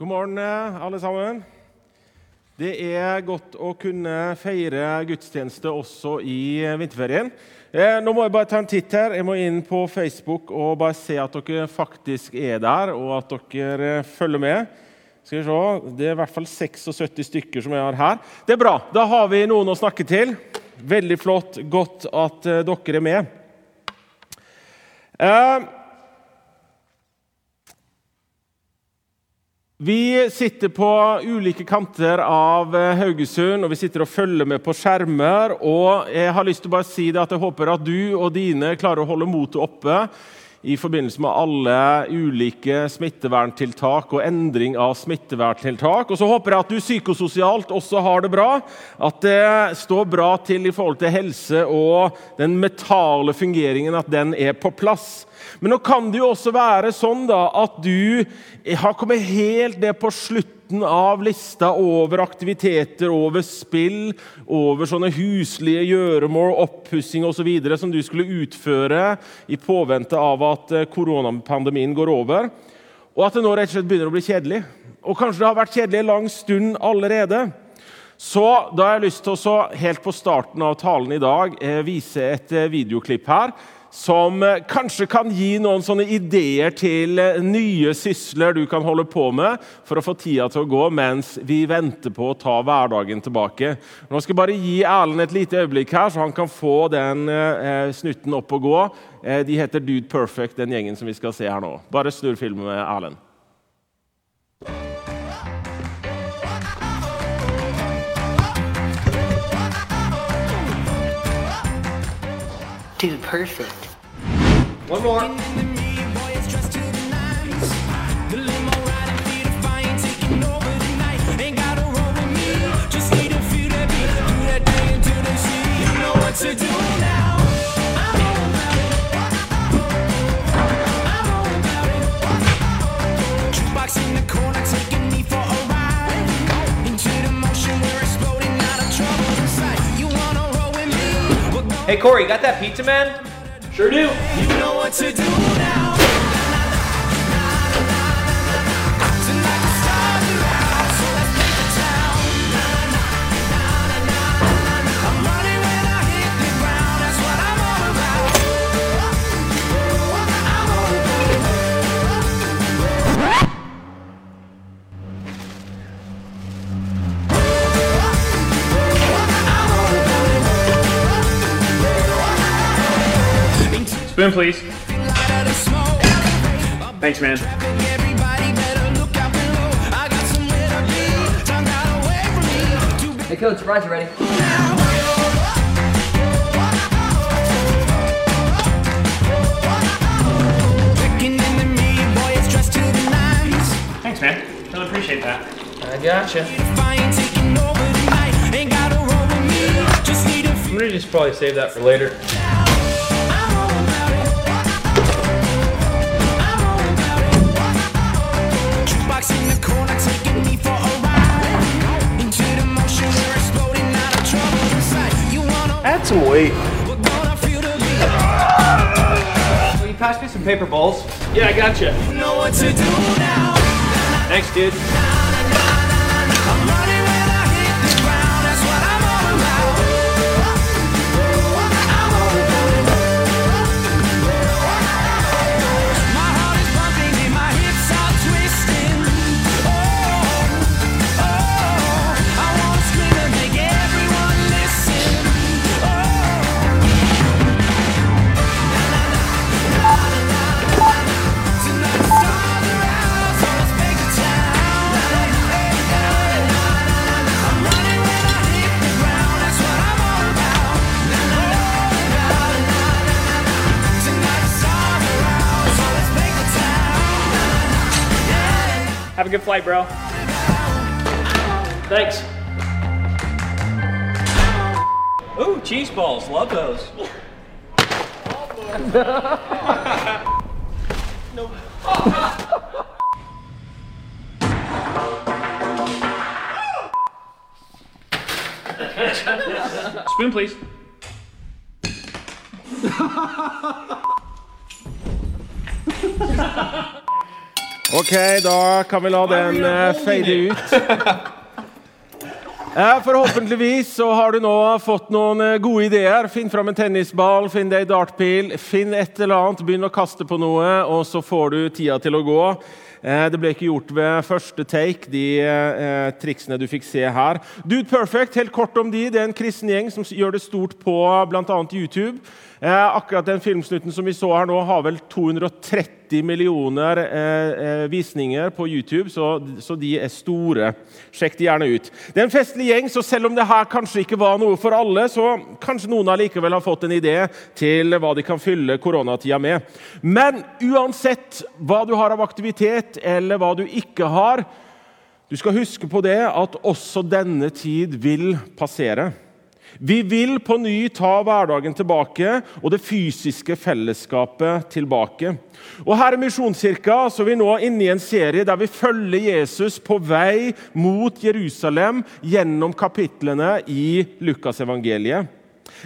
God morgen, eh, alle sammen. Det er godt å kunne feire gudstjeneste også i eh, vinterferien. Eh, nå må jeg bare ta en titt her. Jeg må inn på Facebook og bare se at dere faktisk er der, og at dere følger med. Skal vi se, Det er i hvert fall 76 stykker som jeg har her. Det er bra. Da har vi noen å snakke til. Veldig flott. Godt at dere er med. Vi sitter på ulike kanter av eh, Haugesund og vi sitter og følger med på skjermer. og Jeg har lyst til å bare si det at jeg håper at du og dine klarer å holde motet oppe i forbindelse med alle ulike smitteverntiltak og endring av smitteverntiltak. Og så håper jeg at du psykososialt også har det bra. At det står bra til i forhold til helse og den metale fungeringen, at den er på plass. Men nå kan det jo også være sånn da, at du har kommet helt ned på slutten av lista over aktiviteter, over spill, over sånne huslige gjøremål, oppussing osv. som du skulle utføre i påvente av at eh, koronapandemien går over. Og at det nå rett og slett begynner å bli kjedelig. Og kanskje det har vært kjedelig en lang stund allerede. Så da har jeg lyst til å helt på starten av talen i dag eh, vise et eh, videoklipp her som eh, kanskje kan gi noen sånne ideer til eh, nye sysler du kan holde på med for å få tida til å gå mens vi venter på å ta hverdagen tilbake. Nå skal jeg bare gi Erlend et lite øyeblikk her, så han kan få den eh, snutten opp og gå. Eh, de heter Dude Perfect, den gjengen som vi skal se her nå. Bare snurr filmen med Erlend. Dude, perfect. One more. to do now. Hey, Corey, you got that pizza, man? Sure do. You know what to do now. Spoon, please. Thanks, man. Hey, Coach, surprise you ready. Thanks, man. Really appreciate that. I gotcha. I'm gonna just probably save that for later. late. Will you pass me some paper balls? Yeah, I got you. Thanks, dude. Have a good flight, bro. Thanks. Ooh, cheese balls. Love those. no. Spoon, please. Ok, da kan vi la den eh, fade ut. Forhåpentligvis så har du nå fått noen eh, gode ideer. Finn fram en tennisball, finn deg en dartpil, finn et eller annet, begynn å kaste på noe, og så får du tida til å gå. Eh, Det ble ikke gjort ved første take, de triksene du fikk se her. Dude Perfect, helt kort om de. Det er en kristen gjeng som gjør det stort på bl.a. YouTube. Eh, akkurat den filmsnutten som vi så her nå, har vel 230 millioner eh, eh, visninger på YouTube, så, så de er store. Sjekk de gjerne ut. Det er en festlig gjeng, så selv om det her kanskje ikke var noe for alle, så kanskje noen allikevel har fått en idé til hva de kan fylle koronatida med. Men uansett hva du har av aktivitet, eller hva du ikke har, du skal huske på det at også denne tid vil passere. Vi vil på ny ta hverdagen tilbake og det fysiske fellesskapet tilbake. Og Her i Misjonskirka så er vi nå inne i en serie der vi følger Jesus på vei mot Jerusalem gjennom kapitlene i Lukasevangeliet.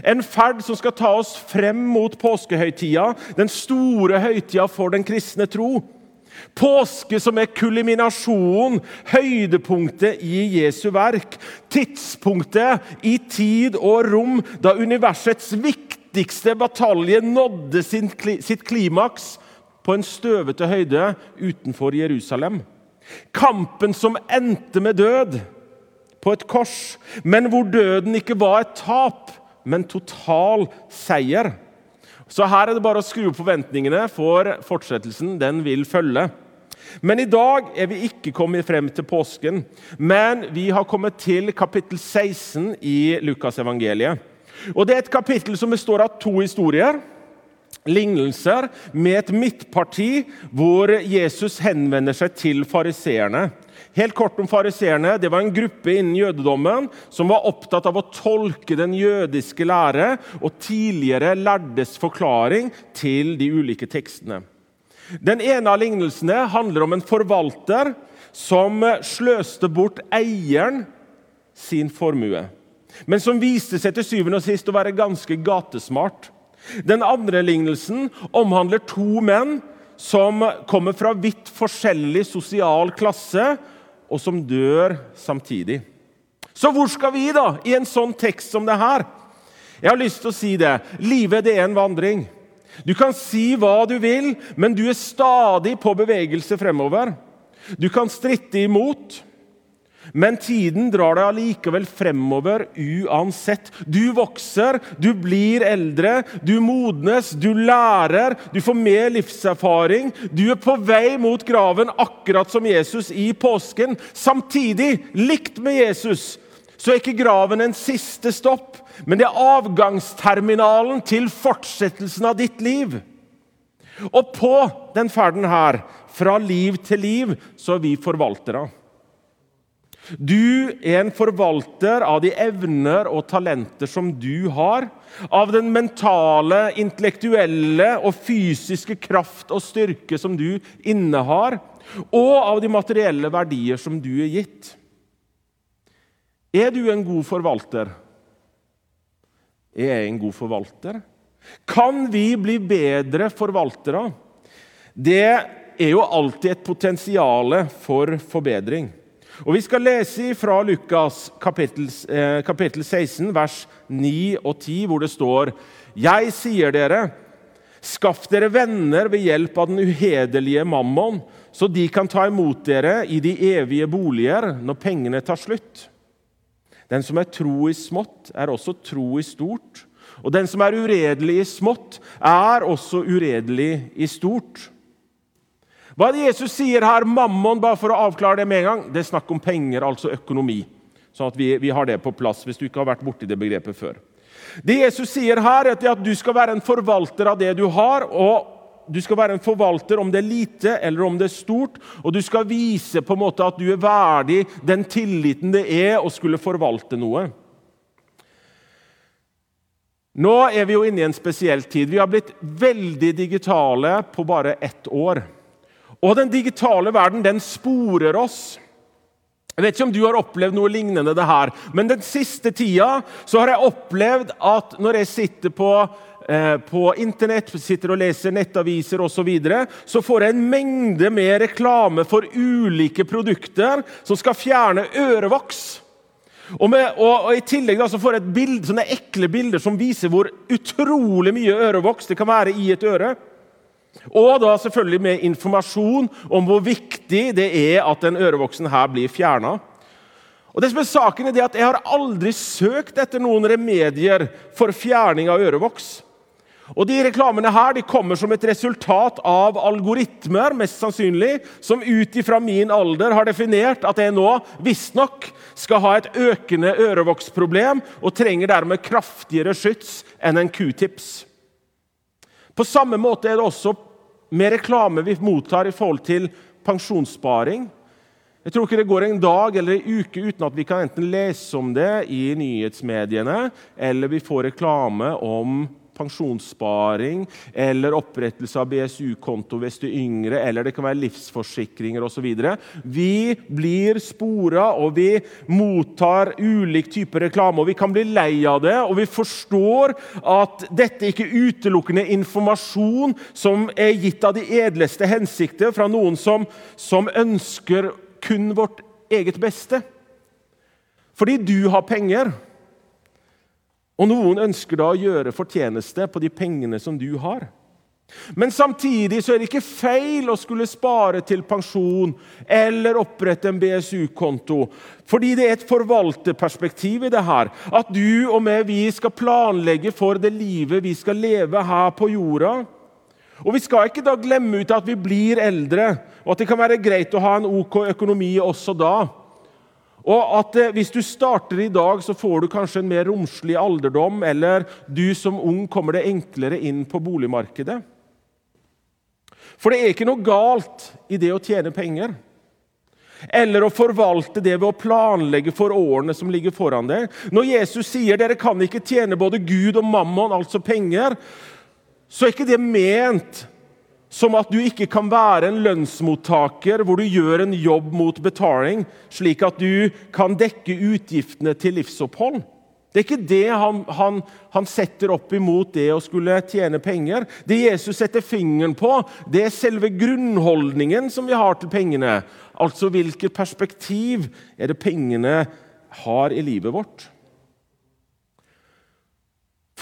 En ferd som skal ta oss frem mot påskehøytida, den store høytida for den kristne tro. Påske som er kulminasjonen, høydepunktet i Jesu verk. Tidspunktet i tid og rom da universets viktigste batalje nådde sitt klimaks på en støvete høyde utenfor Jerusalem. Kampen som endte med død på et kors, men hvor døden ikke var et tap, men total seier. Så her er det bare å skru opp forventningene, for fortsettelsen den vil følge. Men i dag er vi ikke kommet frem til påsken, men vi har kommet til kapittel 16 i Lukasevangeliet. Og Det er et kapittel som består av to historier. Lignelser med et midtparti hvor Jesus henvender seg til fariseerne. Helt kort om fariseerne. Det var en gruppe innen jødedommen som var opptatt av å tolke den jødiske lære og tidligere lærdes forklaring til de ulike tekstene. Den ene av lignelsene handler om en forvalter som sløste bort eieren sin formue, men som viste seg til syvende og sist å være ganske gatesmart. Den andre lignelsen omhandler to menn som kommer fra vidt forskjellig sosial klasse, og som dør samtidig. Så hvor skal vi, da, i en sånn tekst som det her? Jeg har lyst til å si det. Livet det er en vandring. Du kan si hva du vil, men du er stadig på bevegelse fremover. Du kan stritte imot, men tiden drar deg allikevel fremover uansett. Du vokser, du blir eldre, du modnes, du lærer, du får mer livserfaring. Du er på vei mot graven, akkurat som Jesus i påsken. Samtidig, likt med Jesus, så er ikke graven en siste stopp, men det er avgangsterminalen til fortsettelsen av ditt liv. Og på den ferden her, fra liv til liv, så er vi forvaltere. Du er en forvalter av de evner og talenter som du har. Av den mentale, intellektuelle og fysiske kraft og styrke som du innehar. Og av de materielle verdier som du er gitt. Er du en god forvalter? Er jeg en god forvalter? Kan vi bli bedre forvaltere? Det er jo alltid et potensial for forbedring. Og Vi skal lese fra Lukas kapittel, eh, kapittel 16, vers 9 og 10, hvor det står Jeg sier dere, skaff dere venner ved hjelp av den uhederlige mammon, så de kan ta imot dere i de evige boliger når pengene tar slutt. Den som er tro i smått, er også tro i stort. Og den som er uredelig i smått, er også uredelig i stort. Hva er det Jesus sier her? Mammon, bare for å avklare det med en gang. Det er snakk om penger, altså økonomi. Sånn at vi, vi har det på plass, hvis du ikke har vært borti det begrepet før. Det Jesus sier her, er at du skal være en forvalter av det du har. og du skal være en forvalter om det er lite eller om det er stort, og du skal vise på en måte at du er verdig den tilliten det er å skulle forvalte noe. Nå er vi jo inne i en spesiell tid. Vi har blitt veldig digitale på bare ett år. Og den digitale verden den sporer oss. Jeg vet ikke om du har opplevd noe lignende det her, men den siste tida så har jeg opplevd at når jeg sitter på eh, på internett, sitter og leser nettaviser osv., så, videre, så får jeg en mengde med reklame for ulike produkter som skal fjerne ørevoks. Og, med, og, og I tillegg da, så får jeg et bild, sånne ekle bilder som viser hvor utrolig mye ørevoks det kan være i et øre. Og da selvfølgelig med informasjon om hvor viktig det er at den ørevoksen her blir fjerna. Og det som er saken er at Jeg har aldri søkt etter noen remedier for fjerning av ørevoks. Og De reklamene her de kommer som et resultat av algoritmer mest sannsynlig, som ut ifra min alder har definert at jeg nå visstnok skal ha et økende ørevoksproblem og trenger dermed kraftigere skyts enn en q-tips. På samme måte er det også med reklame vi mottar i forhold til pensjonssparing. Jeg tror ikke det går en dag eller en uke uten at vi kan enten lese om det i nyhetsmediene, eller vi får reklame om pensjonssparing eller opprettelse av BSU-konto hvis du er yngre, eller det kan være livsforsikringer osv. Vi blir spora, og vi mottar ulik type reklame. og Vi kan bli lei av det, og vi forstår at dette ikke utelukkende informasjon som er gitt av de edleste hensikter fra noen som, som ønsker kun vårt eget beste. Fordi du har penger, og noen ønsker da å gjøre fortjeneste på de pengene som du har. Men samtidig så er det ikke feil å skulle spare til pensjon eller opprette en BSU-konto. Fordi det er et forvalterperspektiv i det her. At du og meg vi skal planlegge for det livet vi skal leve her på jorda. Og Vi skal ikke da glemme ut at vi blir eldre, og at det kan være greit å ha en OK økonomi også da. Og at eh, Hvis du starter i dag, så får du kanskje en mer romslig alderdom, eller du som ung kommer det enklere inn på boligmarkedet. For det er ikke noe galt i det å tjene penger. Eller å forvalte det ved å planlegge for årene som ligger foran deg. Når Jesus sier dere kan ikke tjene både Gud og mammon, altså penger, så er ikke det ment som at du ikke kan være en lønnsmottaker hvor du gjør en jobb mot betaling, slik at du kan dekke utgiftene til livsopphold. Det er ikke det han, han, han, setter opp imot det å skulle tjene penger. Det Jesus setter fingeren på, det er selve grunnholdningen som vi har til pengene. Altså hvilket perspektiv er det pengene har i livet vårt.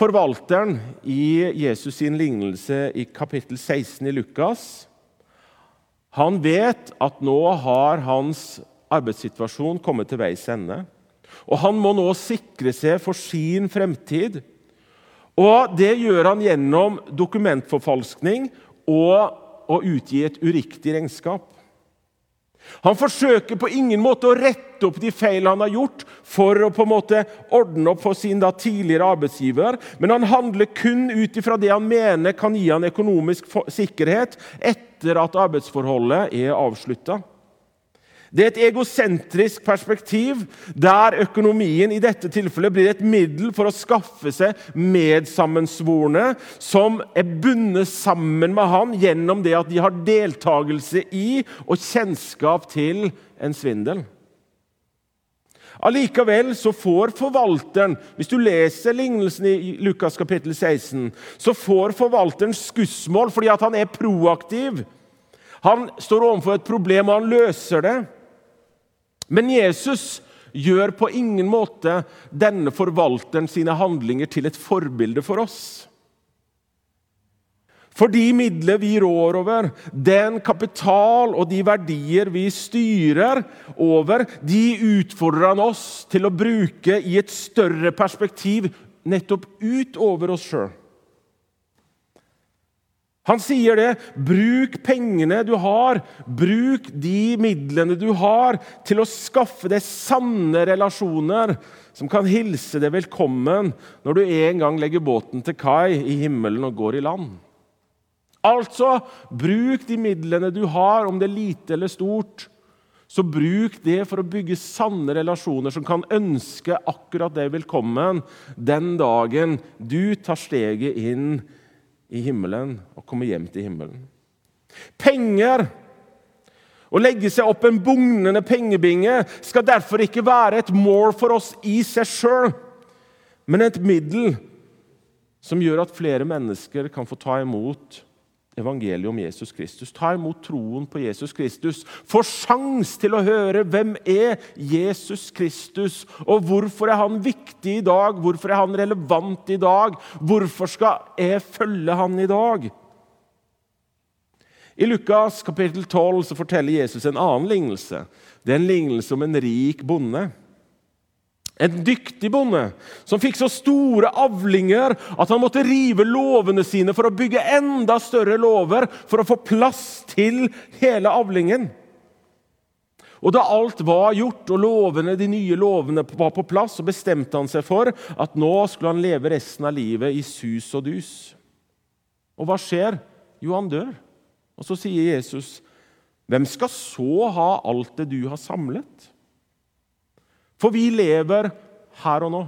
Forvalteren i Jesus sin lignelse i kapittel 16 i Lukas han vet at nå har hans arbeidssituasjon kommet til veis ende. Og Han må nå sikre seg for sin fremtid. Og Det gjør han gjennom dokumentforfalskning og å utgi et uriktig regnskap. Han forsøker på ingen måte å rette opp de feil han har gjort, for å på en måte ordne opp for sin da tidligere arbeidsgiver, men han handler kun ut ifra det han mener kan gi han økonomisk sikkerhet etter at arbeidsforholdet er avslutta. Det er et egosentrisk perspektiv der økonomien i dette tilfellet blir et middel for å skaffe seg medsammensvorne som er bundet sammen med han gjennom det at de har deltakelse i og kjennskap til en svindel. Allikevel så får forvalteren Hvis du leser lignelsen i Lukas kapittel 16, så får forvalteren skussmål fordi han er proaktiv. Han står overfor et problem, og han løser det. Men Jesus gjør på ingen måte denne forvalteren sine handlinger til et forbilde for oss. For de midler vi rår over, den kapital og de verdier vi styrer over, de utfordrer han oss til å bruke i et større perspektiv nettopp utover oss sjøl. Han sier det. Bruk pengene du har, bruk de midlene du har, til å skaffe deg sanne relasjoner som kan hilse deg velkommen når du en gang legger båten til kai i himmelen og går i land. Altså, bruk de midlene du har, om det er lite eller stort. Så bruk det for å bygge sanne relasjoner som kan ønske akkurat deg velkommen den dagen du tar steget inn i himmelen og komme hjem til himmelen. Penger å legge seg opp en bugnende pengebinge skal derfor ikke være et mål for oss i seg sjøl, men et middel som gjør at flere mennesker kan få ta imot evangeliet om Jesus Kristus. Ta imot troen på Jesus Kristus. Få sjans til å høre hvem er Jesus Kristus, og hvorfor er han viktig i dag? Hvorfor er han relevant i dag? Hvorfor skal jeg følge han i dag? I Lukas kapittel 12 så forteller Jesus en annen lignelse. Det er en lignelse om en rik bonde. En dyktig bonde som fikk så store avlinger at han måtte rive låvene sine for å bygge enda større låver for å få plass til hele avlingen. Og Da alt var gjort og lovene, de nye lovene var på plass, så bestemte han seg for at nå skulle han leve resten av livet i sus og dus. Og hva skjer? Jo, han dør. Og så sier Jesus, 'Hvem skal så ha alt det du har samlet?' For vi lever her og nå.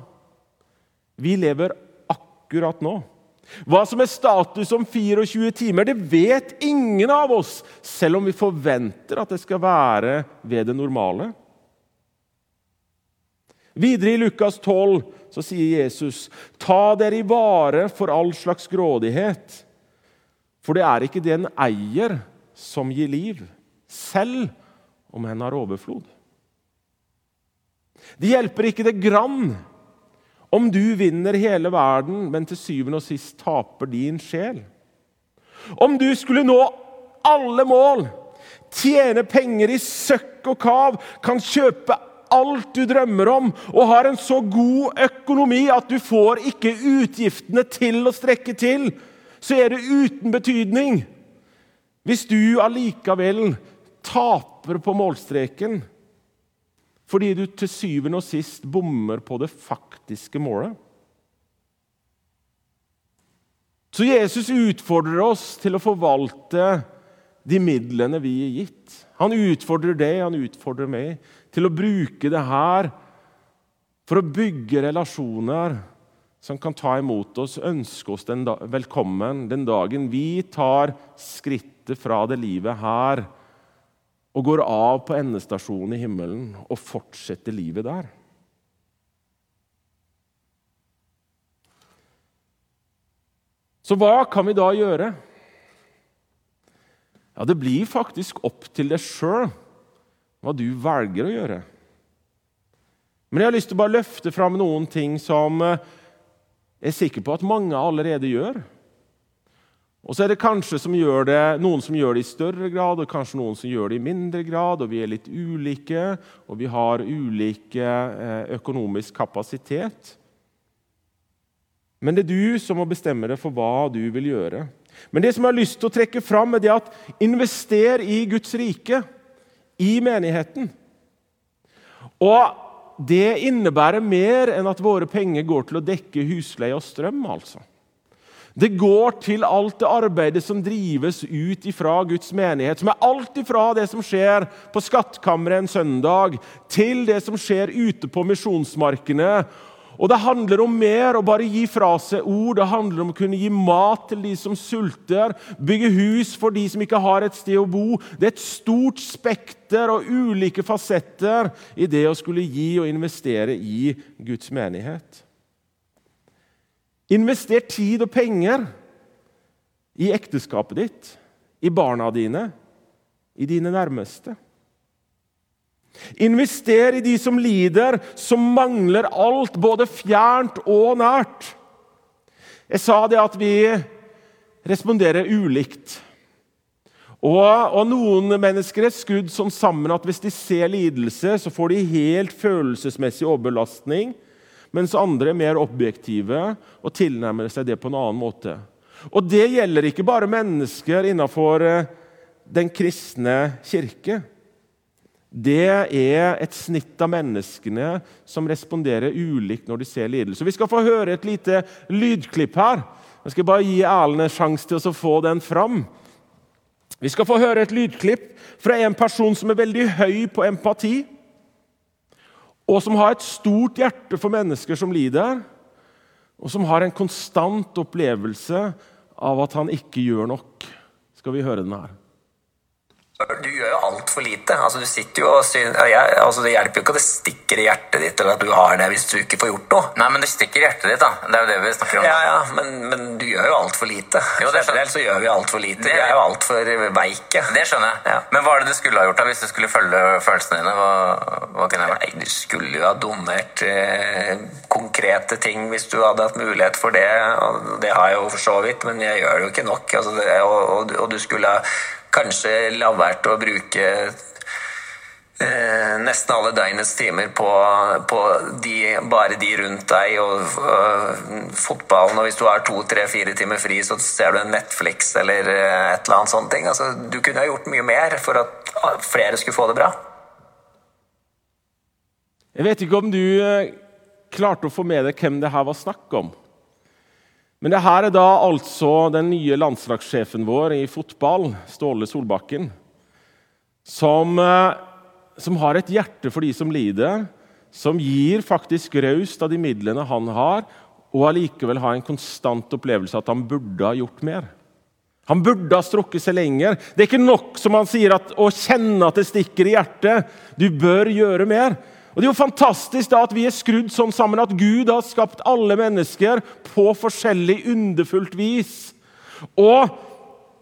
Vi lever akkurat nå. Hva som er status om 24 timer, det vet ingen av oss, selv om vi forventer at det skal være ved det normale. Videre i Lukas 12 så sier Jesus.: Ta dere i vare for all slags grådighet, for det er ikke det en eier som gir liv, selv om en har overflod. Det hjelper ikke det grann om du vinner hele verden, men til syvende og sist taper din sjel. Om du skulle nå alle mål, tjene penger i søkk og kav, kan kjøpe alt du drømmer om, og har en så god økonomi at du får ikke utgiftene til å strekke til, så er det uten betydning hvis du allikevel taper på målstreken fordi du til syvende og sist bommer på det faktiske målet. Så Jesus utfordrer oss til å forvalte de midlene vi er gitt. Han utfordrer deg, han utfordrer meg, til å bruke det her for å bygge relasjoner som kan ta imot oss, ønske oss den velkommen den dagen vi tar skrittet fra det livet her og går av på endestasjonen i himmelen og fortsetter livet der. Så hva kan vi da gjøre? Ja, Det blir faktisk opp til deg sjøl hva du velger å gjøre. Men jeg har lyst til å bare løfte fram noen ting som eh, jeg er sikker på at mange allerede gjør. Og så er det kanskje som det, noen som gjør det i større grad, og kanskje noen som gjør det i mindre grad. og Vi er litt ulike, og vi har ulike eh, økonomisk kapasitet. Men det er du som må bestemme deg for hva du vil gjøre. Men det som jeg har lyst til å trekke fram, er det at invester i Guds rike, i menigheten. Og det innebærer mer enn at våre penger går til å dekke husleie og strøm. altså. Det går til alt det arbeidet som drives ut ifra Guds menighet, som er alt ifra det som skjer på skattkammeret en søndag, til det som skjer ute på misjonsmarkene. Og Det handler om mer å bare gi fra seg ord. Det handler om å kunne gi mat til de som sulter, bygge hus for de som ikke har et sted å bo. Det er et stort spekter og ulike fasetter i det å skulle gi og investere i Guds menighet. Invester tid og penger i ekteskapet ditt, i barna dine, i dine nærmeste. Invester i de som lider, som mangler alt, både fjernt og nært. Jeg sa det at vi responderer ulikt. Og, og, Noen mennesker er skrudd sånn sammen at hvis de ser lidelse, så får de helt følelsesmessig overbelastning, mens andre er mer objektive og tilnærmer seg det på en annen måte. Og Det gjelder ikke bare mennesker innenfor eh, den kristne kirke. Det er et snitt av menneskene som responderer ulikt når de ser lidelse. Vi skal få høre et lite lydklipp her. Jeg skal bare gi Erlend en sjanse til å få den fram. Vi skal få høre et lydklipp fra en person som er veldig høy på empati, og som har et stort hjerte for mennesker som lider, og som har en konstant opplevelse av at han ikke gjør nok. Skal vi høre den her? Du gjør jo altfor lite. Altså, du sitter jo og syn... jeg, altså, Det hjelper jo ikke at det stikker i hjertet ditt eller at du har det hvis du ikke får gjort noe. Nei, men det stikker i hjertet ditt, da. Det er jo det vi snakker om. Ja, ja, men, men du gjør jo altfor lite. Jo, det. Generelt så gjør vi altfor lite. Det- Vi er jo altfor veike. Det skjønner jeg. Ja. Men hva er det du skulle ha gjort da, hvis du skulle følge følelsene dine? Hva, hva kunne jeg vært? Du skulle jo ha donert eh, konkrete ting hvis du hadde hatt mulighet for det. Og det har jeg jo for så vidt, men jeg gjør det jo ikke nok. Altså, det, og, og, og du skulle ha kanskje la være å bruke eh, nesten alle døgnets timer på, på de, bare de rundt deg og øh, fotballen. Og hvis du har to, tre, fire timer fri, så ser du en Netflix eller eh, et eller annet sånt. Altså, du kunne ha gjort mye mer for at ah, flere skulle få det bra. Jeg vet ikke om du eh, klarte å få med deg hvem det her var snakk om. Men det her er da altså den nye landslagssjefen vår i fotball, Ståle Solbakken, som, eh, som har et hjerte for de som lider, som gir faktisk raust av de midlene han har, og allikevel har en konstant opplevelse at han burde ha gjort mer. Han burde ha strukket seg lenger. Det er ikke nok som han sier at, å kjenne at det stikker i hjertet. Du bør gjøre mer. Og Det er jo fantastisk da at vi er skrudd sånn sammen at Gud har skapt alle mennesker på forskjellig underfullt vis. Og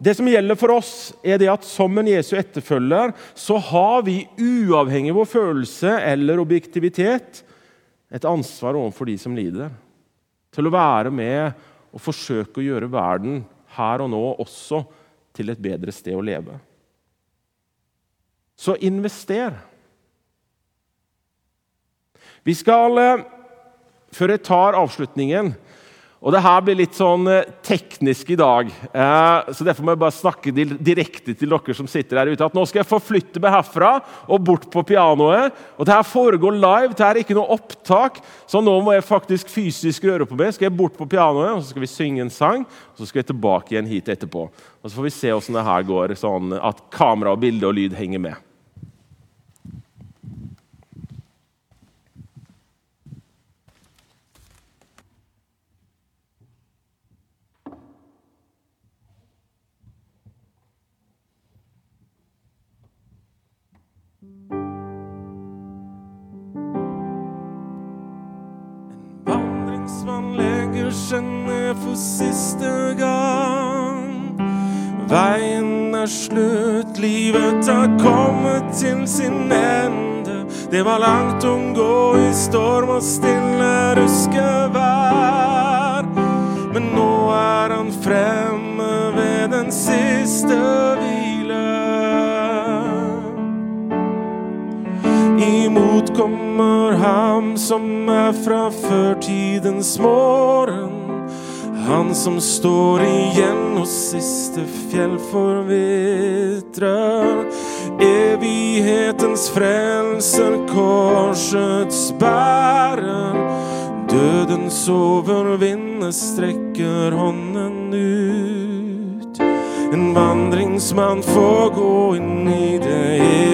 det som gjelder for oss, er det at som en Jesu etterfølger så har vi, uavhengig av vår følelse eller objektivitet, et ansvar overfor de som lider. Til å være med og forsøke å gjøre verden her og nå også til et bedre sted å leve. Så invester. Vi skal, eh, før jeg tar avslutningen og det her blir litt sånn eh, teknisk i dag, eh, så derfor må jeg bare snakke direkte til dere som sitter der ute. at Nå skal jeg forflytte meg herfra og bort på pianoet. og Det her foregår live, det her er ikke noe opptak, så nå må jeg faktisk fysisk røre på meg. skal jeg bort på pianoet, og så skal vi synge en sang, og så skal jeg tilbake igjen hit etterpå. Og Så får vi se åssen det her går, sånn at kamera, og bilde og lyd henger med. Legger for siste gang. Veien er slutt, livet har kommet til sin ende. Det var langt å gå i storm og stille ruskevær. Men nå er han fremme ved den siste hvile. Imot kommer ham som er fra førtidens morgen. Han som står igjen og siste fjell forvitrer. Evighetens frelser, korsets bærer. Dødens overvinner strekker hånden ut. En vandringsmann får gå inn i det evige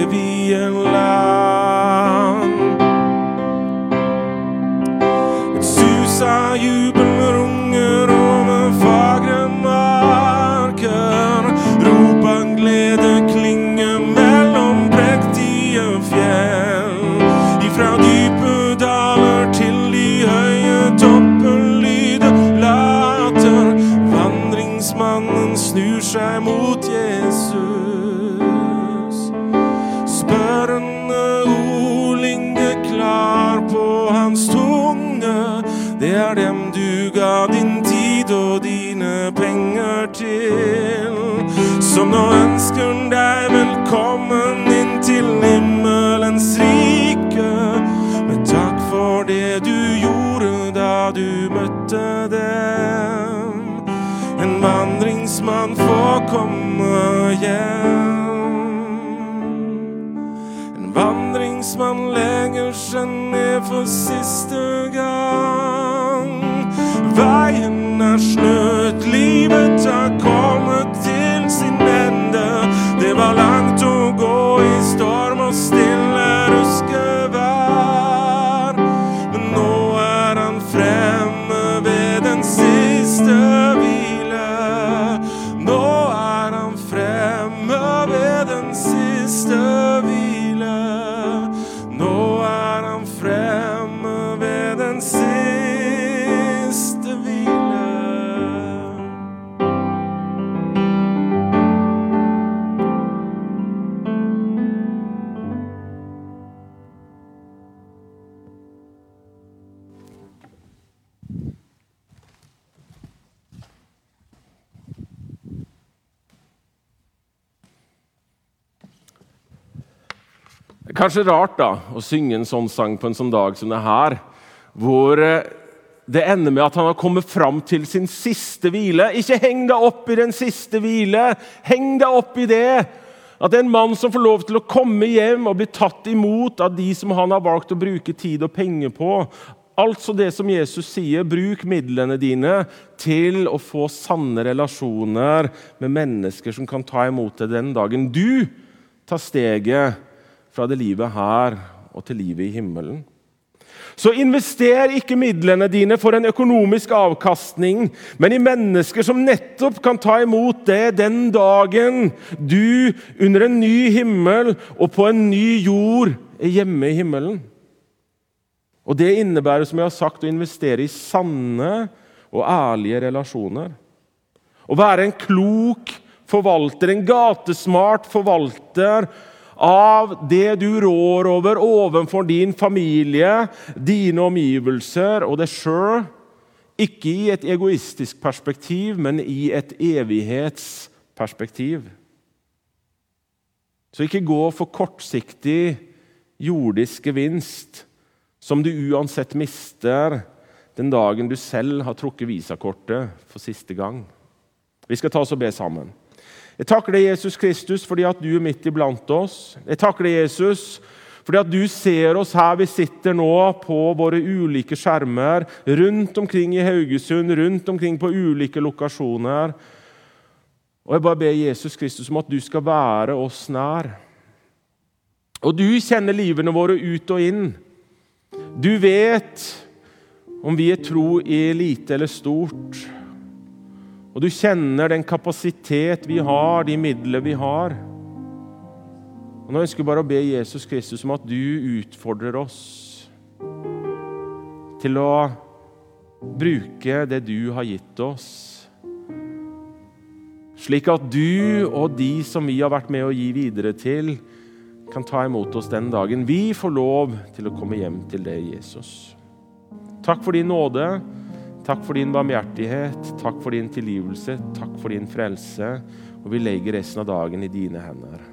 seg ned for siste gang. Det er kanskje rart da, å synge en sånn sang på en sånn dag som det her, hvor eh, det ender med at han har kommet fram til sin siste hvile. Ikke heng deg opp i den siste hvile! Heng deg opp i det! At det er en mann som får lov til å komme hjem og bli tatt imot av de som han har valgt å bruke tid og penger på. Altså det som Jesus sier, bruk midlene dine til å få sanne relasjoner med mennesker som kan ta imot deg den dagen du tar steget fra det livet her og til livet i himmelen. Så invester ikke midlene dine for en økonomisk avkastning, men i mennesker som nettopp kan ta imot det den dagen du under en ny himmel og på en ny jord er hjemme i himmelen. Og Det innebærer som jeg har sagt, å investere i sanne og ærlige relasjoner. Å være en klok forvalter, en gatesmart forvalter av det du rår over overfor din familie, dine omgivelser og deg sjøl. Ikke i et egoistisk perspektiv, men i et evighetsperspektiv. Så ikke gå for kortsiktig jordisk gevinst, som du uansett mister den dagen du selv har trukket visakortet for siste gang. Vi skal ta oss og be sammen. Jeg takker deg, Jesus Kristus, fordi at du er midt iblant oss. Jeg takker deg, Jesus, fordi at du ser oss her vi sitter nå på våre ulike skjermer rundt omkring i Haugesund, rundt omkring på ulike lokasjoner. Og Jeg bare ber Jesus Kristus om at du skal være oss nær. Og du kjenner livene våre ut og inn. Du vet om vi er tro i lite eller stort. Og du kjenner den kapasitet vi har, de midler vi har. Og Nå ønsker jeg bare å be Jesus Kristus om at du utfordrer oss til å bruke det du har gitt oss, slik at du og de som vi har vært med å gi videre til, kan ta imot oss den dagen vi får lov til å komme hjem til deg, Jesus. Takk for din nåde. Takk for din barmhjertighet, takk for din tilgivelse, takk for din frelse. Og vi legger resten av dagen i dine hender.